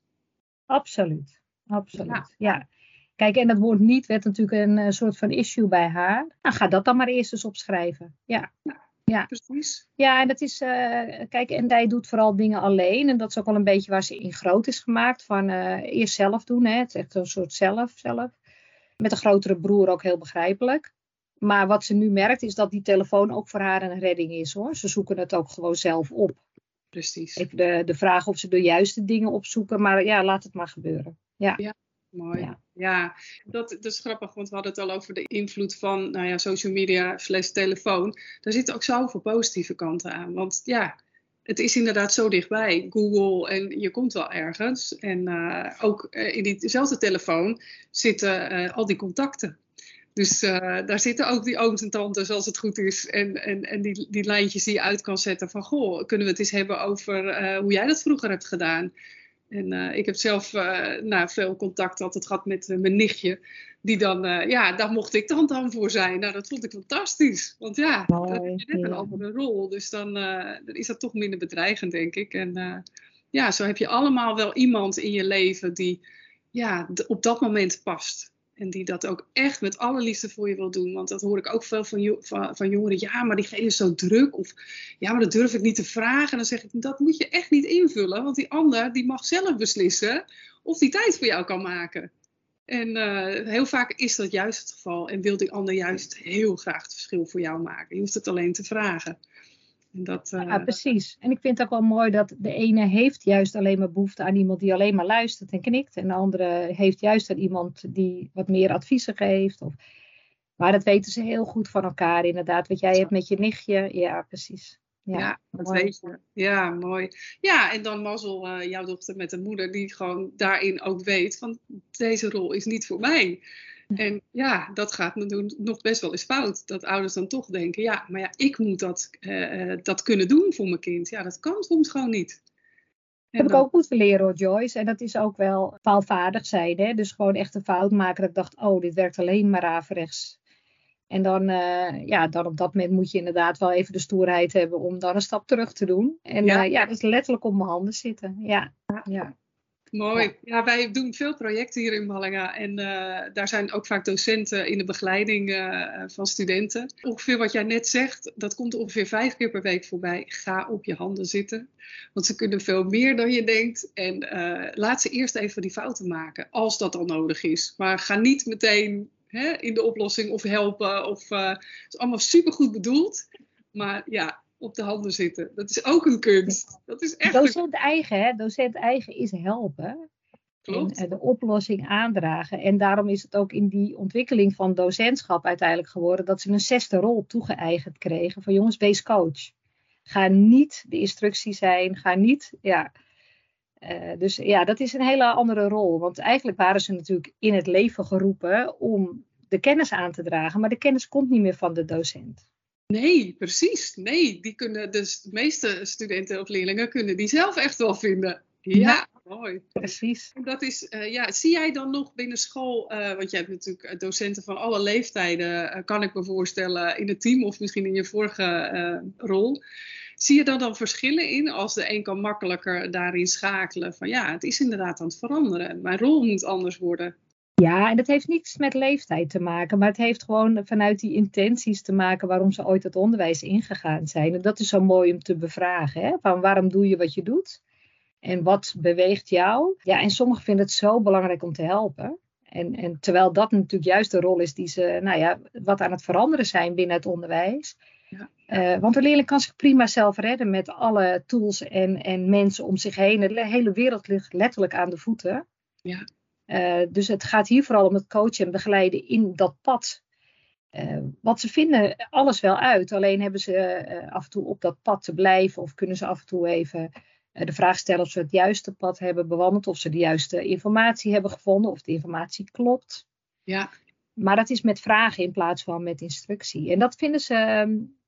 A: Absoluut, absoluut. Ja. Kijk, en dat woord niet werd natuurlijk een uh, soort van issue bij haar. Nou, ga dat dan maar eerst eens opschrijven. Ja. ja.
B: Precies.
A: Ja, en dat is, uh, kijk, en hij doet vooral dingen alleen. En dat is ook wel een beetje waar ze in groot is gemaakt. Van uh, eerst zelf doen, hè. Het is echt een soort zelf, zelf. Met een grotere broer ook heel begrijpelijk. Maar wat ze nu merkt is dat die telefoon ook voor haar een redding is hoor. Ze zoeken het ook gewoon zelf op.
B: Precies.
A: Even de, de vraag of ze de juiste dingen opzoeken. Maar ja, laat het maar gebeuren. Ja.
B: ja. Mooi. Ja, ja dat, dat, is grappig, want we hadden het al over de invloed van nou ja, social media slash telefoon. Daar zitten ook zoveel positieve kanten aan. Want ja, het is inderdaad zo dichtbij. Google en je komt wel ergens. En uh, ook uh, in diezelfde telefoon zitten uh, al die contacten. Dus daar zitten ook die ooms en tantes als het goed is. En, en, en die, die lijntjes die je uit kan zetten van... Goh, kunnen we het eens hebben over hoe jij dat vroeger hebt gedaan? En ik heb zelf nou, veel contact altijd gehad met mijn nichtje die dan, uh, ja, daar mocht ik dan dan voor zijn. Nou, dat vond ik fantastisch. Want ja, dan heb je net een andere rol. Dus dan, uh, dan, is dat toch minder bedreigend, denk ik. En uh, ja, zo heb je allemaal wel iemand in je leven die ja, op dat moment past. En die dat ook echt met alle liefde voor je wil doen. Want dat hoor ik ook veel van, van, jongeren. Ja, maar diegene is zo druk. Of ja, maar dat durf ik niet te vragen. En dan zeg ik, dat moet je echt niet invullen. Want die ander, die mag zelf beslissen of die tijd voor jou kan maken. En uh, heel vaak is dat juist het geval en wil die ander juist heel graag het verschil voor jou maken. Je hoeft het alleen te vragen.
A: Dat, uh... Ja, precies. En ik vind het ook wel mooi dat de ene heeft juist alleen maar behoefte aan iemand die alleen maar luistert en knikt. En de andere heeft juist aan iemand die wat meer adviezen geeft. Of... Maar dat weten ze heel goed van elkaar inderdaad. Wat jij hebt met je nichtje, ja precies.
B: Ja, dat weet je. Ja, mooi. Ja, en dan mazzel uh, jouw dochter met een moeder die gewoon daarin ook weet van deze rol is niet voor mij. En ja, dat gaat nog best wel eens fout. Dat ouders dan toch denken, ja, maar ja, ik moet dat, uh, dat kunnen doen voor mijn kind. Ja, dat kan soms gewoon niet.
A: Dat heb ik ook moeten leren hoor, Joyce. En dat is ook wel faalvaardig zijn. Hè? Dus gewoon echt een fout maken. Dat ik dacht, oh, dit werkt alleen maar averechts. En dan, uh, ja, dan op dat moment moet je inderdaad wel even de stoerheid hebben om dan een stap terug te doen. En ja, uh, ja dat is letterlijk op mijn handen zitten. Ja, ja.
B: Mooi. Ja. wij doen veel projecten hier in Malaga. En uh, daar zijn ook vaak docenten in de begeleiding uh, van studenten. Ongeveer wat jij net zegt, dat komt ongeveer vijf keer per week voorbij. Ga op je handen zitten. Want ze kunnen veel meer dan je denkt. En uh, laat ze eerst even die fouten maken, als dat al nodig is. Maar ga niet meteen hè, in de oplossing of helpen. Of, het is allemaal supergoed bedoeld. Maar ja, op de handen zitten. Dat is ook een kunst. Dat is echt
A: docent eigen, hè? Docent eigen is helpen. Klopt. En eh, de oplossing aandragen. En daarom is het ook in die ontwikkeling van docentschap uiteindelijk geworden dat ze een zesde rol toegeëigend kregen van jongens, wees coach. Ga niet de instructie zijn, ga niet, ja. Uh, dus ja, dat is een hele andere rol. Want eigenlijk waren ze natuurlijk in het leven geroepen om de kennis aan te dragen, maar de kennis komt niet meer van de docent.
B: Nee, precies. Nee, die kunnen dus de meeste studenten of leerlingen kunnen die zelf echt wel vinden. Ja, mooi.
A: Precies.
B: Dat is, uh, ja, zie jij dan nog binnen school, uh, want je hebt natuurlijk eh, docenten van alle leeftijden, uh, kan ik me voorstellen, in het team of misschien in je vorige rol. Zie je daar dan verschillen in als de een kan makkelijker daarin schakelen van ja, het is inderdaad aan het veranderen. Mijn rol moet anders worden.
A: Ja, en dat heeft niets met leeftijd te maken, maar het heeft gewoon vanuit die intenties te maken waarom ze ooit het onderwijs ingegaan zijn. En dat is zo mooi om te bevragen. Hè? Van waarom doe je wat je doet? En wat beweegt jou? Ja, en sommigen vinden het zo belangrijk om te helpen. En, en terwijl dat natuurlijk juist de rol is die ze, nou ja, wat aan het veranderen zijn binnen het onderwijs. Ja. Uh, want een leerling kan zich prima zelf redden met alle tools en, en mensen om zich heen. De hele wereld ligt letterlijk aan de voeten.
B: Ja.
A: Uh, dus het gaat hier vooral om het coachen en begeleiden in dat pad. Uh, want ze vinden alles wel uit, alleen hebben ze uh, af en toe op dat pad te blijven of kunnen ze af en toe even de vraag stellen of ze het juiste pad hebben bewandeld, of ze de juiste informatie hebben gevonden, of de informatie klopt.
B: Ja.
A: Maar dat is met vragen in plaats van met instructie. En dat vinden ze, um,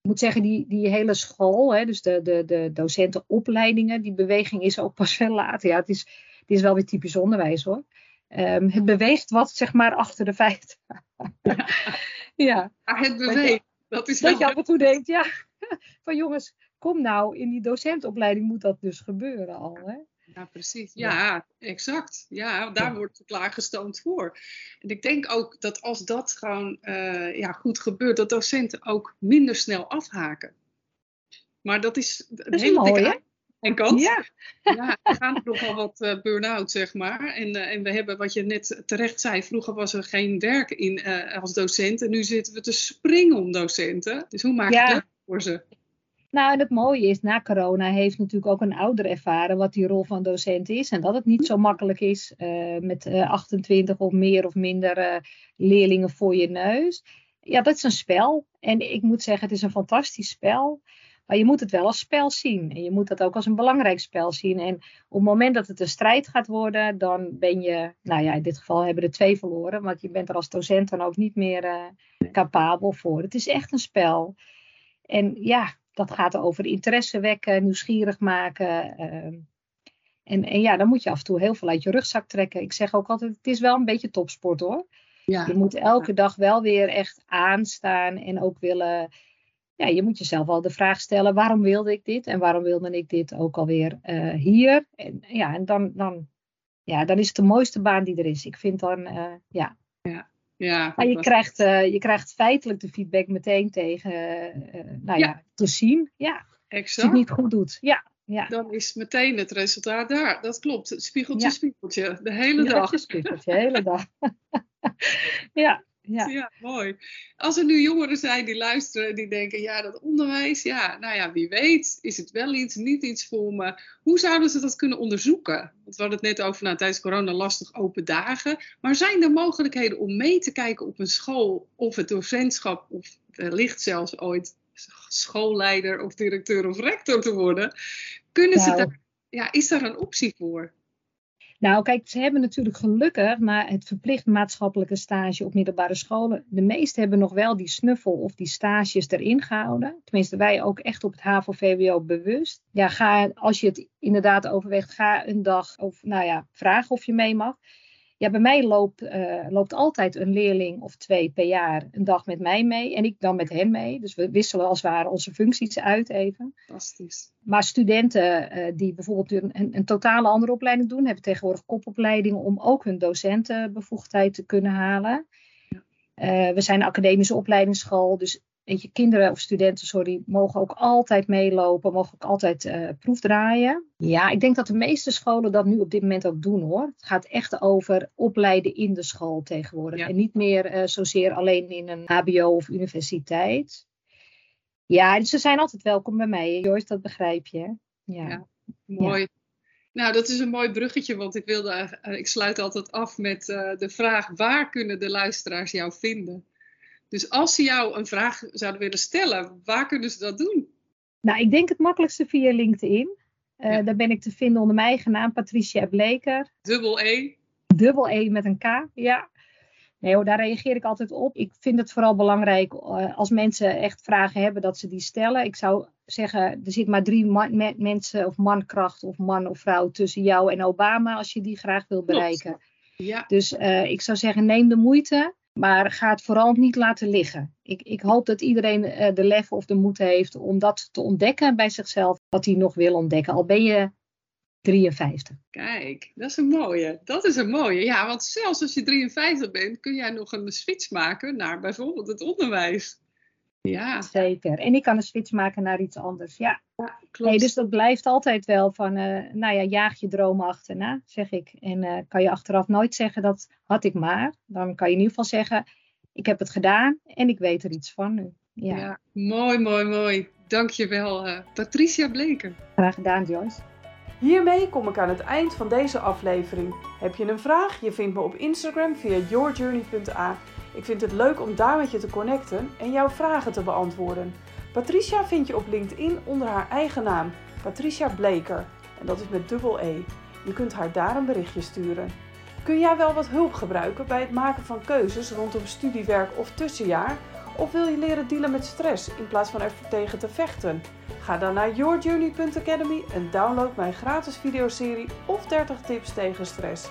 A: ik moet zeggen, die, die hele school, hè, dus de, de, de docentenopleidingen, die beweging is ook pas veel later. Ja, het is die is wel weer typisch onderwijs hoor. Um, het beweegt wat, zeg maar, achter de feiten.
B: ja. het beweegt. Dat, is
A: dat je af en toe denkt, ja, van jongens, kom nou, in die docentopleiding moet dat dus gebeuren al. Hè?
B: Ja, precies. Ja, exact. Ja, daar ja. wordt klaargestoomd voor. En ik denk ook dat als dat gewoon uh, ja, goed gebeurt, dat docenten ook minder snel afhaken. Maar dat is een
A: dat is hele mooi, dikke
B: en kans. Ja. ja, er gaan nogal wat uh, burn-out, zeg maar. En, uh, en we hebben, wat je net terecht zei, vroeger was er geen werk in uh, als docent. En nu zitten we te springen om docenten. Dus hoe maak je ja. dat voor ze?
A: Nou, en het mooie is, na corona heeft natuurlijk ook een ouder ervaren wat die rol van docent is. En dat het niet zo makkelijk is met 28 of meer of minder leerlingen voor je neus. Ja, dat is een spel. En ik moet zeggen, het is een fantastisch spel. Maar je moet het wel als spel zien. En je moet dat ook als een belangrijk spel zien. En op het moment dat het een strijd gaat worden, dan ben je, nou ja, in dit geval hebben er twee verloren. Want je bent er als docent dan ook niet meer uh, capabel voor. Het is echt een spel. En ja, dat gaat over interesse wekken, nieuwsgierig maken. Uh, en, en ja, dan moet je af en toe heel veel uit je rugzak trekken. Ik zeg ook altijd, het is wel een beetje topsport hoor. Ja. Je moet elke dag wel weer echt aanstaan en ook willen ja, je moet jezelf al de vraag stellen: waarom wilde ik dit en waarom wilde ik dit ook alweer uh, hier? En, ja, en dan, dan, ja, dan is het de mooiste baan die er is. Ik vind dan, uh, ja.
B: ja. Ja,
A: maar je, krijgt, uh, je krijgt feitelijk de feedback meteen tegen, nou ja. ja. te zien. Ja, exact. Als je het niet goed doet. Ja, ja.
B: Dan is meteen het resultaat daar. Dat klopt. Spiegeltje, ja. spiegeltje. De hele dag.
A: Spiegeltje, de hele dag. ja. Ja.
B: ja. mooi. Als er nu jongeren zijn die luisteren die denken, ja, dat onderwijs, ja, nou ja, wie weet, is het wel iets, niet iets voor me. Hoe zouden ze dat kunnen onderzoeken? Want we hadden het net over, nou, tijdens corona lastig open dagen. Maar zijn er mogelijkheden om mee te kijken op een school of het docentschap of wellicht zelfs ooit schoolleider of directeur of rector te worden. Kunnen ze daar, ja, is daar een optie voor?
A: Nou, kijk, ze hebben natuurlijk gelukkig na het verplicht maatschappelijke stage op middelbare scholen. De meesten hebben nog wel die snuffel of die stages erin gehouden. Tenminste, wij ook echt op het HAVO-VWO bewust. Ja, ga, als je het inderdaad overweegt, ga een dag of, nou ja, vraag of je mee mag. Ja, bij mij loopt, uh, loopt altijd een leerling of twee per jaar een dag met mij mee. En ik dan met hen mee. Dus we wisselen als het ware onze functies uit even.
B: Fantastisch.
A: Maar studenten uh, die bijvoorbeeld een, een, een, totale andere opleiding doen, hebben tegenwoordig kopopleidingen om ook hun docentenbevoegdheid te kunnen halen. Uh, we zijn een academische opleidingsschool, dus weet je, kinderen of studenten, sorry, mogen ook altijd meelopen, mogen ook altijd uh, proefdraaien. Ja, ik denk dat de meeste scholen dat nu op dit moment ook doen hoor. Het gaat echt over opleiden in de school tegenwoordig. En niet meer uh, zozeer alleen in een HBO of universiteit. Ja, dus ze zijn altijd welkom bij mij, Joyce, dat begrijp je. Ja, ja
B: mooi. Ja. Nou, dat is een mooi bruggetje, want ik wilde, uh, ik sluit altijd af met de vraag: waar kunnen de luisteraars jou vinden? Dus als ze jou een vraag zouden willen stellen, waar kunnen ze dat doen?
A: Nou, ik denk het makkelijkste via LinkedIn. Uh, Daar ben ik te vinden onder mijn eigen naam, Patricia Bleker.
B: Dubbel E.
A: Dubbel E met een K, ja. Nee hoor, daar reageer ik altijd op. Ik vind het vooral belangrijk uh, als mensen echt vragen hebben dat ze die stellen. Ik zou zeggen, er zit maar drie man, mensen of mankracht of man of vrouw tussen jou en Obama als je die graag wil bereiken. Ja. Dus uh, ik zou zeggen, neem de moeite. Maar ga het vooral niet laten liggen. Ik, ik hoop dat iedereen uh, de lef of de moed heeft om dat te ontdekken bij zichzelf, wat hij nog wil ontdekken. Al ben je 53.
B: Kijk, dat is een mooie. Dat is een mooie. Ja, want zelfs als je 53 bent, kun jij nog een switch maken naar bijvoorbeeld het onderwijs.
A: Ja. Zeker. En ik kan een switch maken naar iets anders. Ja, ja klopt. Nee, dus dat blijft altijd wel van, uh, nou ja, jaag je dromen achterna, zeg ik. En uh, kan je achteraf nooit zeggen, dat had ik maar. Dan kan je in ieder geval zeggen, ik heb het gedaan en ik weet er iets van nu. Ja, ja
B: mooi, mooi, mooi. Dankjewel, uh, Patricia Bleker.
A: Graag gedaan, Joyce.
C: Hiermee kom ik aan het eind van deze aflevering. Heb je een vraag? Je vindt me op Instagram via yourjourney.a ik vind het leuk om daar met je te connecten en jouw vragen te beantwoorden. Patricia vind je op LinkedIn onder haar eigen naam, Patricia Bleker. En dat is met dubbel E. Je kunt haar daar een berichtje sturen. Kun jij wel wat hulp gebruiken bij het maken van keuzes rondom studiewerk of tussenjaar? Of wil je leren dealen met stress in plaats van er tegen te vechten? Ga dan naar yourjourney.academy en download mijn gratis videoserie of 30 tips tegen stress.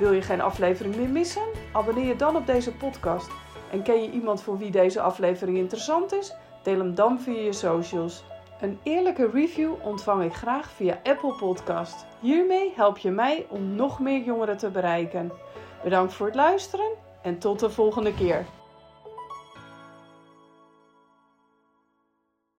C: Wil je geen aflevering meer missen? Abonneer je dan op deze podcast. En ken je iemand voor wie deze aflevering interessant is? Deel hem dan via je socials. Een eerlijke review ontvang ik graag via Apple Podcast. Hiermee help je mij om nog meer jongeren te bereiken. Bedankt voor het luisteren en tot de volgende keer.